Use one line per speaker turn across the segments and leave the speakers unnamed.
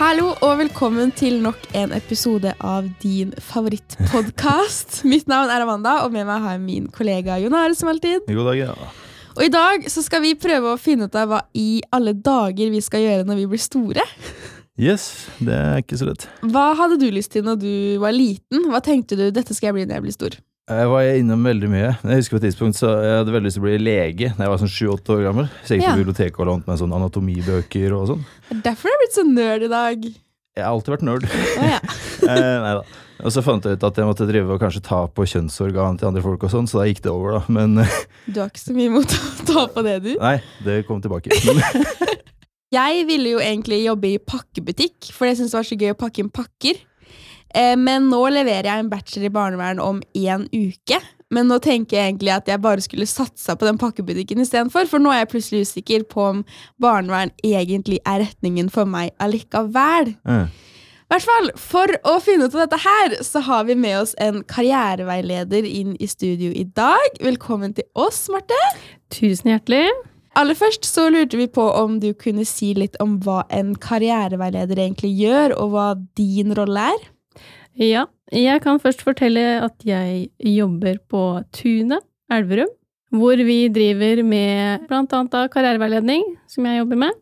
Hallo og velkommen til nok en episode av din favorittpodkast. Mitt navn er Amanda, og med meg har jeg min kollega Jon Are som alltid.
God dag, ja.
Og i dag så skal vi prøve å finne ut av hva i alle dager vi skal gjøre når vi blir store.
Yes, det er ikke så lett.
Hva hadde du lyst til når du var liten? Hva tenkte du dette skal jeg bli når jeg blir stor?
Jeg var innom veldig mye. Jeg husker på et tidspunkt så jeg hadde veldig lyst til å bli lege da jeg var sånn sju-åtte år gammel. Så jeg gikk
Ja.
på biblioteket og lånte meg sånn anatomibøker og sånn.
Er Derfor er du blitt så nerd i dag.
Jeg har alltid vært nerd.
Oh, ja.
eh, nei da. Og så fant jeg ut at jeg måtte drive og kanskje ta på kjønnsorgan til andre folk og sånn, så da gikk det over, da. Men eh,
Du har ikke så mye imot å ta på det, du?
nei, det kom tilbake.
Jeg ville jo egentlig jobbe i pakkebutikk, for jeg syntes det var så gøy å pakke inn pakker. Eh, men nå leverer jeg en bachelor i barnevern om én uke. Men nå tenker jeg egentlig at jeg bare skulle satsa på den pakkebutikken istedenfor. For nå er jeg plutselig usikker på om barnevern egentlig er retningen for meg allikevel. Mm. Hvert fall, For å finne ut av dette her, så har vi med oss en karriereveileder inn i studio i dag. Velkommen til oss, Marte.
Tusen hjertelig.
Aller først så lurte vi på om du kunne si litt om hva en karriereveileder egentlig gjør, og hva din rolle er.
Ja, jeg kan først fortelle at jeg jobber på Tunet, Elverum, hvor vi driver med blant annet karriereveiledning, som jeg jobber med.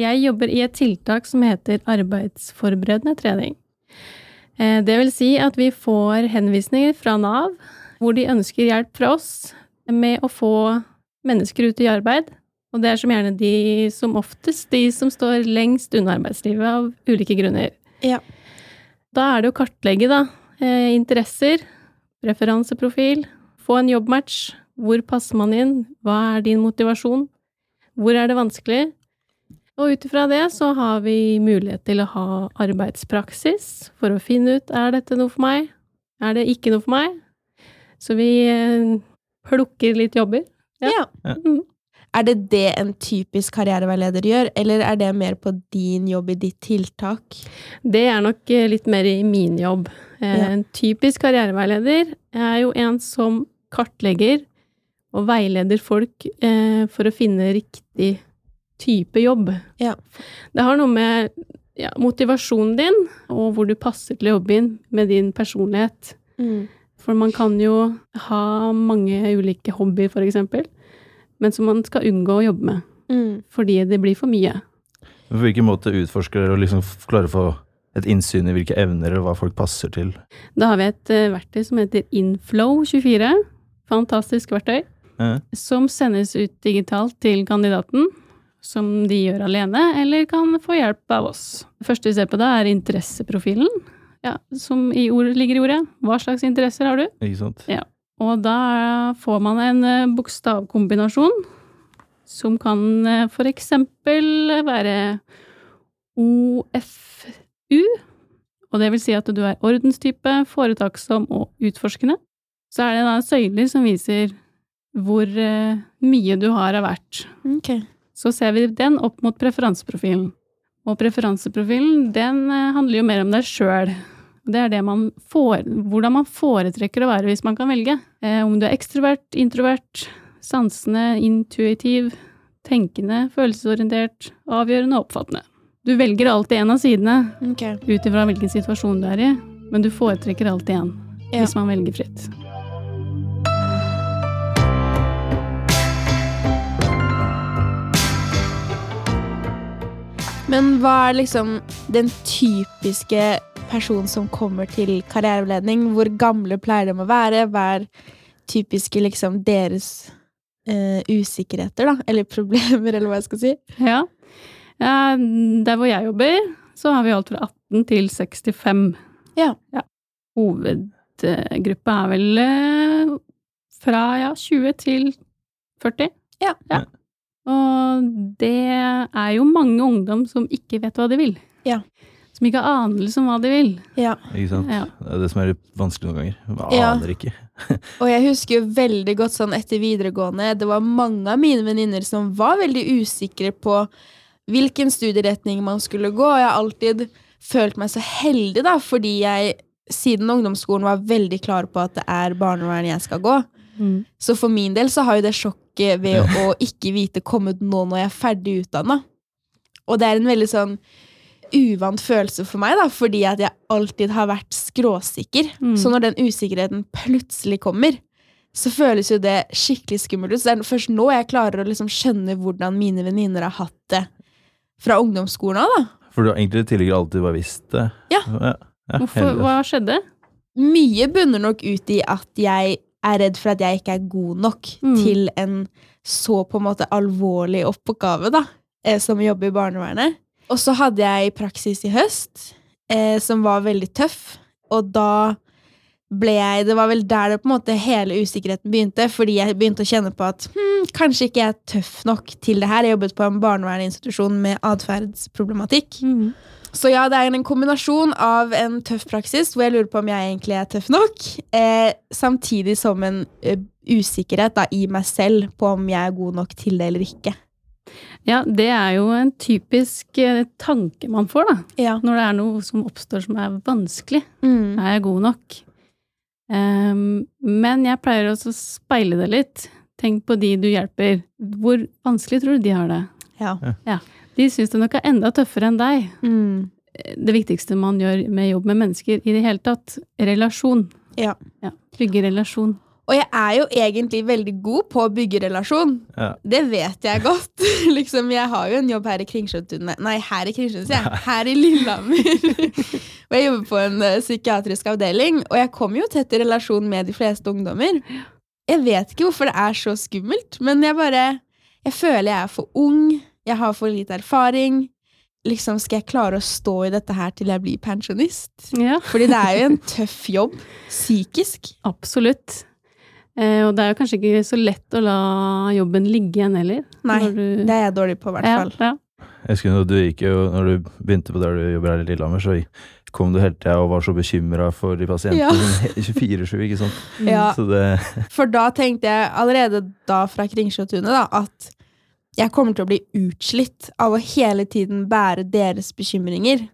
Jeg jobber i et tiltak som heter arbeidsforberedende trening. Eh, Det vil si at vi får henvisninger fra Nav, hvor de ønsker hjelp fra oss med å få mennesker ut i arbeid. Og det er som gjerne de som oftest de som står lengst unna arbeidslivet av ulike grunner.
Ja.
Da er det å kartlegge da, eh, interesser, preferanseprofil, få en jobbmatch, hvor passer man inn, hva er din motivasjon, hvor er det vanskelig? Og ut ifra det så har vi mulighet til å ha arbeidspraksis for å finne ut er dette noe for meg, er det ikke noe for meg? Så vi eh, plukker litt jobber.
Ja.
Ja.
Mm.
Er det det en typisk karriereveileder gjør, eller er det mer på din jobb i ditt tiltak?
Det er nok eh, litt mer i min jobb. Eh,
Ja.
En typisk karriereveileder er jo en som kartlegger og veileder folk eh, for å finne riktig type jobb.
Ja.
Det har noe med ja, motivasjonen din og hvor du passer til jobben med din personlighet. For man kan jo ha mange ulike hobbyer, for eksempel, men som man skal unngå å jobbe med,
Mm.
fordi det blir for mye.
på hvilken måte utforsker dere og liksom klarer å få et innsyn i hvilke evner eller hva folk passer til?
Da har vi et eh, verktøy som heter Inflow24. Fantastisk verktøy.
Eh,
Som sendes ut digitalt til kandidaten. Som de gjør alene, eller kan få hjelp av oss. Det første vi ser på da, er interesseprofilen. Ja, som i ord, ligger i ordet. Hva slags interesser har du?
ikke sant?
Og da får man en eh, bokstavkombinasjon. Som kan eh, for eksempel være OFU. Og det vil si at du er ordenstype, foretaksom og utforskende. Så er det da søyler som viser hvor eh, mye du har av hvert.
Okay.
Så ser vi den opp mot preferanseprofilen. Og preferanseprofilen, den handler jo mer om deg sjøl. Det er det man får, hvordan man foretrekker å være hvis man kan velge. Eh, om du er ekstrovert, introvert, sansende, intuitiv, tenkende, følelsesorientert, avgjørende og oppfattende. Du velger alltid en av sidene
okay.
ut ifra hvilken situasjon du er i, men du foretrekker alltid en
Ja.
hvis man velger fritt.
Men hva er liksom den typiske personen som kommer til karriereveiledning? Hvor gamle pleier de å være? Hva er typiske liksom deres eh, usikkerheter, da? Eller problemer, eller hva jeg skal si?
Ja. ja. Der hvor jeg jobber, så har vi alt fra 18 til 65.
Ja.
Hovedgruppe er vel eh, fra ja, 20 til 40.
Ja.
Og det er jo mange ungdom som ikke vet hva de vil.
Ja.
Som ikke har anelse om hva de vil.
Ja.
Ikke sant?
Ja.
Det er det som er litt vanskelig noen ganger. Man
Ja.
aner ikke.
Og jeg husker jo veldig godt sånn etter videregående, det var mange av mine venninner som var veldig usikre på hvilken studieretning man skulle gå, og jeg har alltid følt meg så heldig, da, fordi jeg siden ungdomsskolen var veldig klar på at det er barnevern jeg skal gå.
Mm.
Så for min del så har jo det sjokket ved å ikke vite kommet nå når jeg er ferdig utdanna. Og det er en veldig sånn uvant følelse for meg, da, fordi at jeg alltid har vært skråsikker.
Mm.
Så når den usikkerheten plutselig kommer, så føles jo det skikkelig skummelt ut. Så det er først nå jeg klarer å liksom skjønne hvordan mine venninner har hatt det fra ungdomsskolen av, da.
For du har egentlig tidligere alltid bare visst det?
Ja.
ja, ja
Hvorfor, hva skjedde?
Mye bunner nok ut i at jeg er redd for at jeg ikke er god nok
Mm.
til en så på en måte alvorlig oppgave, da, eh, som å jobbe i barnevernet. Og så hadde jeg praksis i høst, eh, som var veldig tøff, og da ble jeg Det var vel der det på en måte hele usikkerheten begynte, fordi jeg begynte å kjenne på at hm, kanskje ikke jeg er tøff nok til det her. Jeg jobbet på en barnevernsinstitusjon med atferdsproblematikk.
Mm.
Så ja, det er en kombinasjon av en tøff praksis, hvor jeg lurer på om jeg egentlig er tøff nok, eh, samtidig som en uh, usikkerhet da, i meg selv på om jeg er god nok til det eller ikke.
Ja, det er jo en typisk eh, tanke man får, da.
Ja.
Når det er noe som oppstår som er vanskelig.
Mm.
Er jeg god nok? Um, men jeg pleier også å speile det litt. Tenk på de du hjelper. Hvor vanskelig tror du de har det?
Ja.
De syns det nok er enda tøffere enn deg.
Mm.
Det viktigste man gjør med jobb med mennesker i det hele tatt, relasjon.
Ja.
Trygge relasjon.
Og jeg er jo egentlig veldig god på å bygge relasjon.
Ja.
Det vet jeg godt. liksom, jeg har jo en jobb her i Kringsjåtunet Nei, her i Kringsjåtunet, sier jeg. Her i Lillehammer. og jeg jobber på en uh, psykiatrisk avdeling, og jeg kommer jo tett i relasjon med de fleste ungdommer. Jeg vet ikke hvorfor det er så skummelt, men jeg bare Jeg føler jeg er for ung, jeg har for lite erfaring. Liksom, skal jeg klare å stå i dette her til jeg blir pensjonist?
Ja,
Fordi det er jo en tøff jobb, psykisk.
absolutt. Eh, og det er jo kanskje ikke så lett å la jobben ligge igjen heller.
Nei,
når du-
det er jeg dårlig på, i hvert fall.
ja.
Jeg husker når du gikk jo, når du begynte på der du jobber her i Lillehammer, så kom du hele tida og var så bekymra for de pasientene.
Ja.
sånn 24-7, ikke sant.
Ja.
Så det
For da tenkte jeg allerede da fra Kringsjåtunet da, at jeg kommer til å bli utslitt av å hele tiden bære deres bekymringer.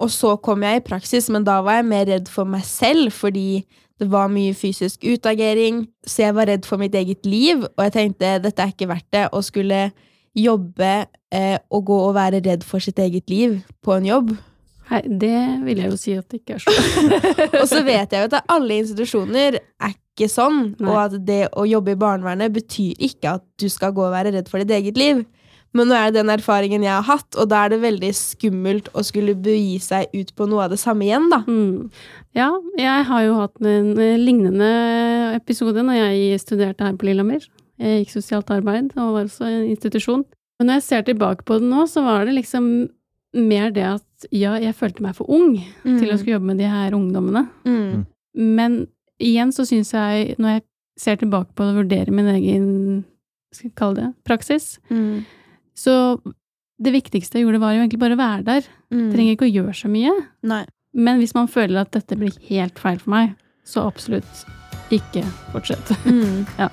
Og så kom jeg i praksis, men da var jeg mer redd for meg selv, fordi det var mye fysisk utagering, så jeg var redd for mitt eget liv, og jeg tenkte dette er ikke verdt det å skulle jobbe eh, og gå og være redd for sitt eget liv på en jobb.
Nei, det vil jeg jo si at det ikke er sånn.
Og så vet jeg jo at alle institusjoner er ikke sånn,
Nei.
og at det å jobbe i barnevernet betyr ikke at du skal gå og være redd for ditt eget liv. Men nå er det den erfaringen jeg har hatt, og da er det veldig skummelt å skulle begi seg ut på noe av det samme igjen, da.
Mm. Ja, jeg har jo hatt en eh, lignende episode når jeg studerte her på Lillehammer. Jeg gikk sosialt arbeid og var også i en institusjon. Men når jeg ser tilbake på det nå, så var det liksom mer det at ja, jeg følte meg for ung til å skulle jobbe med de her ungdommene.
Mm.
Men igjen så syns jeg, når jeg ser tilbake på det og vurderer min egen skal jeg kalle det, praksis,
Mm.
Så det viktigste jeg gjorde, var jo egentlig bare å være der.
Mm.
Trenger ikke å gjøre så mye.
Nei.
Men hvis man føler at dette blir helt feil for meg, så absolutt ikke fortsett.
Mm.
Ja.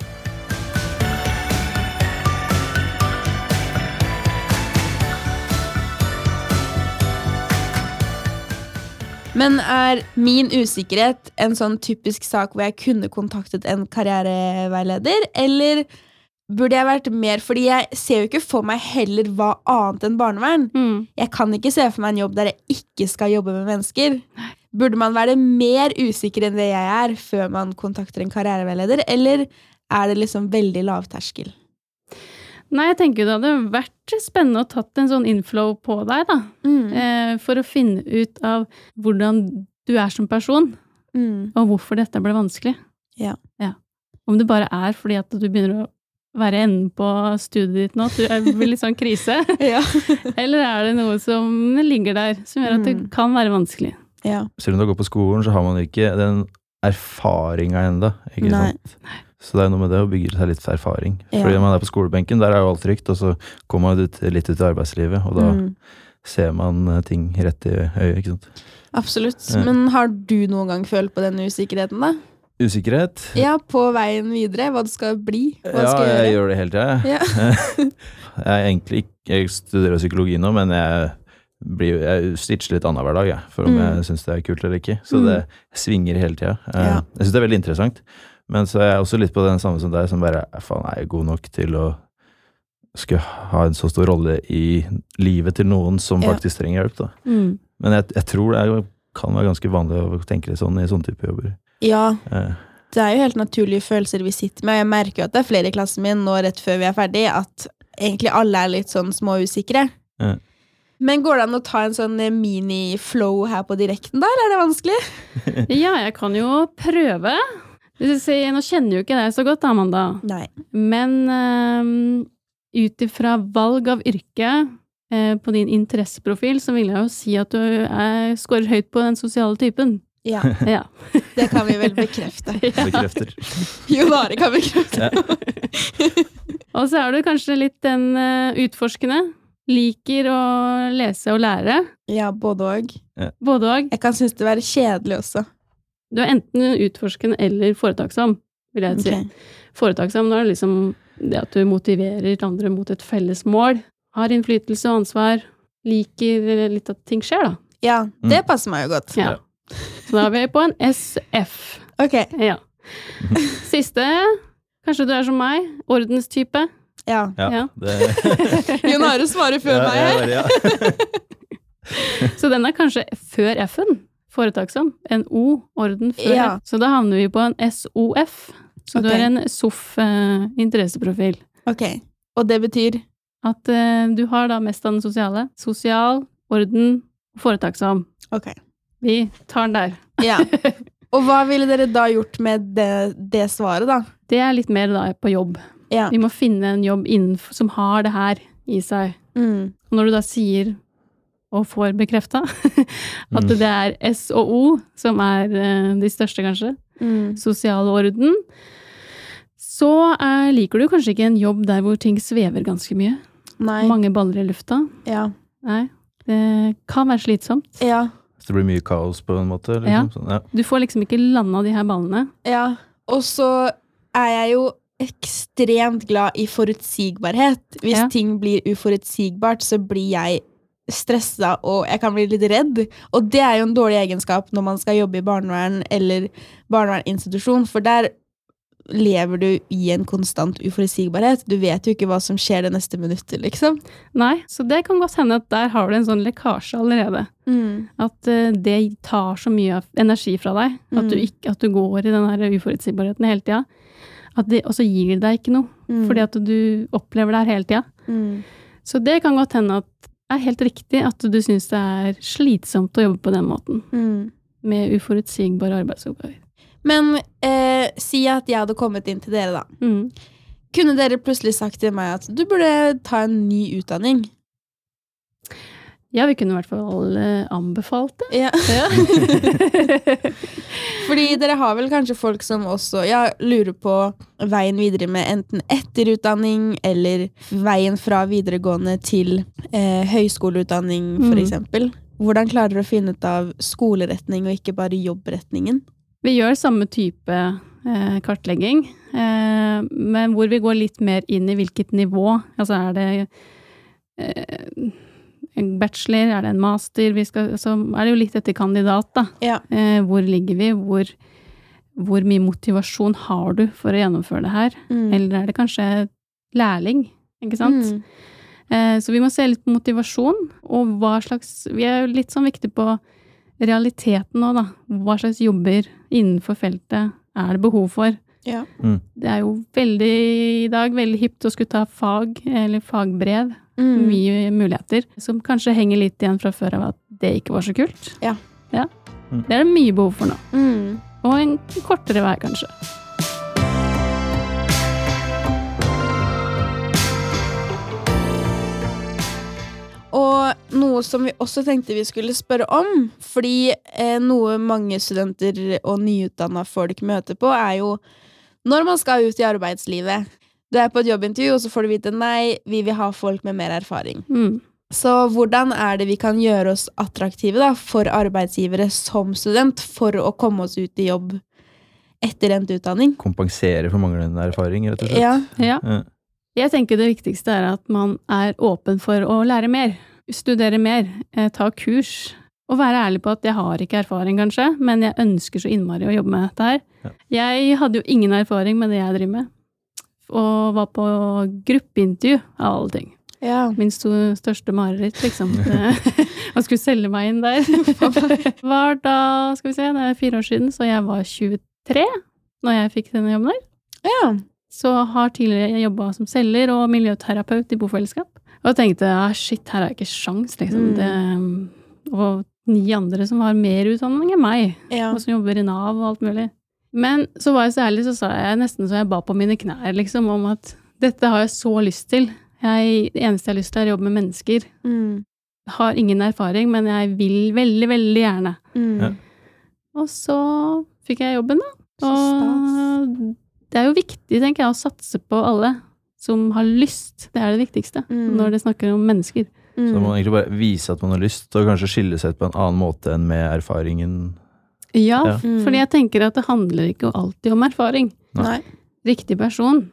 Men er min usikkerhet en sånn typisk sak hvor jeg kunne kontaktet en karriereveileder, eller burde jeg vært mer Fordi jeg ser jo ikke for meg heller hva annet enn barnevern.
Mm.
Jeg kan ikke se for meg en jobb der jeg ikke skal jobbe med mennesker. Burde man være mer usikker enn det jeg er, før man kontakter en karriereveileder, eller er det liksom veldig lavterskel?
Nei, jeg tenker det hadde vært spennende å tatt en sånn inflow på deg, da.
Mm.
Eh, for å finne ut av hvordan du er som person,
Mm.
og hvorfor dette ble vanskelig.
Ja.
Om det bare er fordi at du begynner å være enden på studiet ditt nå, at du er- blir litt sånn krise,
Ja.
eller er det noe som ligger der, som gjør at det
Mm.
kan være vanskelig?
ja.
Selv om du har gått på skolen, så har man ikke den erfaringa ennå. Ikke
Nei.
sant? Så det er noe med det å bygge seg litt erfaring.
Ja.
Fordi man er på skolebenken, der er jo alt trygt, og så kommer man ut, litt ut i arbeidslivet, og da
Mm.
ser man eh, ting rett i øyet, ikke sant.
Absolutt.
Ja.
Men har du noen gang følt på den usikkerheten, da?
Usikkerhet?
Ja, på veien videre? Hva du skal bli? Hva
Ja,
skal
jeg gjør det hele tida, jeg.
Ja.
jeg er egentlig ikke Jeg studerer psykologi nå, men jeg blir, jeg stitcher litt annenhver dag, jeg, for om
Mm.
jeg syns det er kult eller ikke. Så
Mm.
det svinger hele tida. Eh,
Ja.
Jeg syns det er veldig interessant, men så er jeg også litt på den samme som deg, som bare faen, er jeg god nok til å skulle ha en så stor rolle i livet til noen som
Ja.
faktisk trenger hjelp. da.
Mm.
Men jeg, jeg tror det er kan være ganske vanlig å tenke litt sånn i sånne type jobber.
Ja,
Eh,
det er jo helt naturlige følelser vi sitter med. og Jeg merker jo at det er flere i klassen min nå rett før vi er ferdig, at egentlig alle er litt sånn småusikre.
Ja.
Men går det an å ta en sånn eh, mini-flow her på direkten, da, eller er det vanskelig?
Ja, jeg kan jo prøve. Si, Nå kjenner jo ikke deg så godt, Amanda.
Nei.
Men um, ut ifra valg av yrke eh, på din interesseprofil, så vil jeg jo si at du er, scorer høyt på den sosiale typen.
Ja,
Ja.
det kan vi vel bekrefte.
bekrefter.
Jo bare kan bekrefte.
Og så er du kanskje litt den eh, utforskende. Liker å lese og lære.
Ja, både og.
Både og.
Jeg kan synes det være kjedelig også.
Du er enten utforskende eller foretaksom, vil jeg si.
Okay.
Foretaksom, da er det liksom det at du motiverer andre mot et felles mål. Har innflytelse og ansvar. Liker litt at ting skjer, da.
Ja, det passer meg jo godt.
Ja. Så da er vi på en SF.
Ok,
Ja. Siste Kanskje du er som meg? Ordenstype.
ja.
Ja,
Jon Are svarer før
ja,
meg her.
ja, ja.
Så den er kanskje før F-en. Foretaksom. En O. Orden før
Ja.
F. Så da havner vi på en SOF. Så du
Ok.
er en SOF-interesseprofil.
Ok, og det betyr
At eh, du har da mest av den sosiale. Sosial, orden, foretaksom.
Ok.
Vi tar den der.
Ja. Og hva ville dere da gjort med det, det svaret, da?
Det er litt mer da på jobb.
Ja.
Vi må finne en jobb innenfor, som har det her i seg.
Mm.
Og når du da sier, og får bekrefta, at
Mm.
det er S og O som er eh, de største, kanskje,
Mm.
sosial orden, så er, liker du kanskje ikke en jobb der hvor ting svever ganske mye.
Nei.
Mange baller i lufta.
Ja.
Nei. Det kan være slitsomt.
Ja.
Så det blir mye kaos på en måte? Liksom.
Ja.
Sånn, ja.
Du får liksom ikke landa de her ballene.
ja. Og så er jeg jo ekstremt glad i forutsigbarhet. Hvis
Ja.
ting blir uforutsigbart, så blir jeg stressa, og jeg kan bli litt redd. Og det er jo en dårlig egenskap når man skal jobbe i barnevern eller barnevernsinstitusjon, for der lever du i en konstant uforutsigbarhet. Du vet jo ikke hva som skjer det neste minuttet, liksom.
Nei, så det kan godt hende at der har du en sånn lekkasje allerede. At uh, det tar så mye energi fra deg. At, du
Mm.
ikke, at du går i den her uforutsigbarheten hele tida. Og så gir det deg ikke noe,
Mm.
fordi at du opplever det her hele tida.
Mm.
Så det kan godt hende at det er helt riktig at du syns det er slitsomt å jobbe på den måten.
Mm.
Med uforutsigbare arbeidsoppgaver.
Men eh, si at jeg hadde kommet inn til dere, da.
Mm.
Kunne dere plutselig sagt til meg at du burde ta en ny utdanning?
Ja, vi kunne i hvert fall eh, anbefalt det.
Ja. Fordi dere har vel kanskje folk som også ja, lurer på veien videre med enten etterutdanning eller veien fra videregående til eh, høyskoleutdanning, for
Mm.
Hvordan klarer dere å finne ut av skoleretning og ikke bare jobbretningen?
Vi gjør samme type eh, kartlegging, eh, men hvor vi går litt mer inn i hvilket nivå. Altså er det eh, en bachelor, er det en master? Vi skal, så er det jo litt etter kandidat, da.
Ja.
Eh, hvor ligger vi? Hvor, hvor mye motivasjon har du for å gjennomføre det her?
Mm.
Eller er det kanskje lærling, ikke sant?
Mm.
Eh, Så vi må se litt på motivasjon, og hva slags Vi er jo litt sånn viktige på realiteten nå, da. Hva slags jobber innenfor feltet er det behov for?
Ja.
Det er jo veldig i dag veldig hipt å skulle ta fag, eller fagbrev.
Mm.
Mye muligheter. Som kanskje henger litt igjen fra før av at det ikke var så kult.
Ja.
ja.
Mm.
Det er det mye behov for nå.
Mm.
Og en kortere vei, kanskje.
Og noe som vi også tenkte vi skulle spørre om, fordi eh, noe mange studenter og nyutdanna folk møter på, er jo når man skal ut i arbeidslivet. Du er på et jobbintervju, og så får du vite nei, vi vil ha folk med mer erfaring.
Mm.
Så hvordan er det vi kan gjøre oss attraktive da, for arbeidsgivere som student, for å komme oss ut i jobb etter endt utdanning?
Kompensere for manglende erfaring, rett og slett.
Ja.
Ja.
Ja.
Jeg tenker det viktigste er at man er åpen for å lære mer. Studere mer. Eh, ta kurs. Og være ærlig på at jeg har ikke erfaring, kanskje, men jeg ønsker så innmari å jobbe med dette her.
Ja.
Jeg hadde jo ingen erfaring med det jeg driver med. og var på gruppeintervju, av alle ting.
Ja.
Min største mareritt, liksom. Å skulle selge meg inn der. var da, skal vi se, det er fire år siden, så jeg var 23 når jeg fikk denne jobben der.
ja.
Så har tidligere jobba som selger og miljøterapeut i bofellesskap. Og tenkte ja, shit, her har jeg ikke sjans, liksom.
Mm.
Det, og ni andre som har mer utdanning enn meg,
Ja.
og som jobber i Nav og alt mulig. Men så var jeg så ærlig, så sa jeg nesten så jeg ba på mine knær, liksom, om at dette har jeg så lyst til. Jeg, det eneste jeg har lyst til, er å jobbe med mennesker.
Mm.
Har ingen erfaring, men jeg vil veldig, veldig gjerne.
Mm.
Ja.
Og så fikk jeg jobben, da.
Så stas.
Og det er jo viktig, tenker jeg, å satse på alle som har lyst. Det er det viktigste
Mm.
når det snakker om mennesker.
Mm.
Så må man egentlig bare vise at man har lyst, og kanskje skille seg ut på en annen måte enn med erfaringen.
Ja,
Ja.
Mm.
fordi jeg tenker at det handler ikke alltid om erfaring.
Nei.
Riktig person.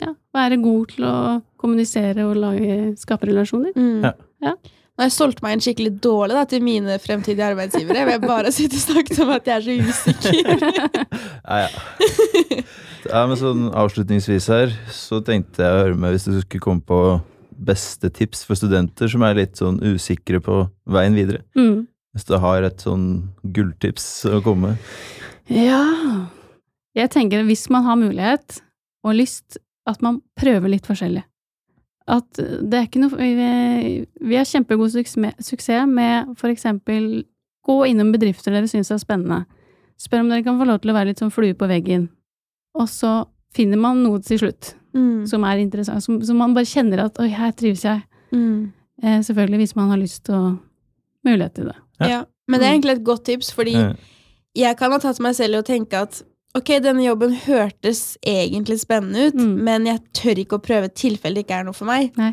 Ja, være god til å kommunisere og lage, skape relasjoner.
Mm.
Ja.
Ja.
Nå har jeg solgt meg inn skikkelig dårlig da, til mine fremtidige arbeidsgivere. Jeg vil bare sitte og snakke om at jeg er så usikker.
Ja, ja. ja, men sånn avslutningsvis her, så tenkte jeg å høre med hvis du skulle komme på beste tips for studenter som er litt sånn usikre på veien videre.
Mm.
Hvis du har et sånn gulltips å komme med.
Ja Jeg tenker hvis man har mulighet og lyst, at man prøver litt forskjellig. At det er ikke noe Vi, har kjempegod suksess med for eksempel gå innom bedrifter dere syns er spennende. Spør om dere kan få lov til å være litt sånn flue på veggen. Og så finner man noe til slutt
Mm.
som er interessant, som, som man bare kjenner at oi, her trives jeg.
Mm.
Eh, selvfølgelig hvis man har lyst og mulighet til det.
Ja.
Ja. Men det er egentlig et godt tips, fordi jeg kan ha tatt meg selv i å tenke at ok, denne jobben hørtes egentlig spennende ut,
Mm.
men jeg tør ikke å prøve i tilfelle det ikke er noe for meg.
Nei.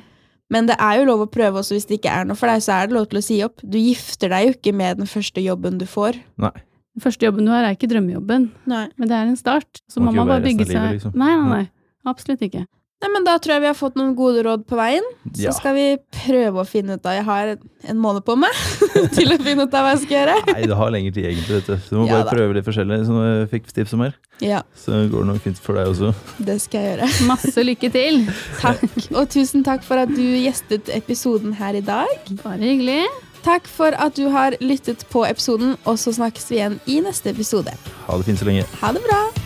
Men det er jo lov å prøve også hvis det ikke er noe for deg, så er det lov til å si opp. Du gifter deg jo ikke med den første jobben du får.
Nei.
Den første jobben du har, er ikke drømmejobben.
Nei.
Men det er en start. Så
Må
man bare bygge seg
livet, liksom.
Nei, nei, nei. Absolutt ikke.
Nei, men Da tror jeg vi har fått noen gode råd på veien. Så
Ja.
skal vi prøve å finne ut av Jeg har en måned på meg til å finne ut av hva jeg skal gjøre.
Nei, du har lenger tid egentlig, vet du. Du må
Ja
bare
da.
prøve litt forskjellig, som jeg fikk tips om her.
Ja,
Så går det nok fint for deg også.
det skal jeg gjøre.
Masse lykke til!
Takk. Og tusen takk for at du gjestet episoden her i dag.
Bare hyggelig.
Takk for at du har lyttet på episoden, og så snakkes vi igjen i neste episode.
Ha det fint så lenge.
Ha det bra!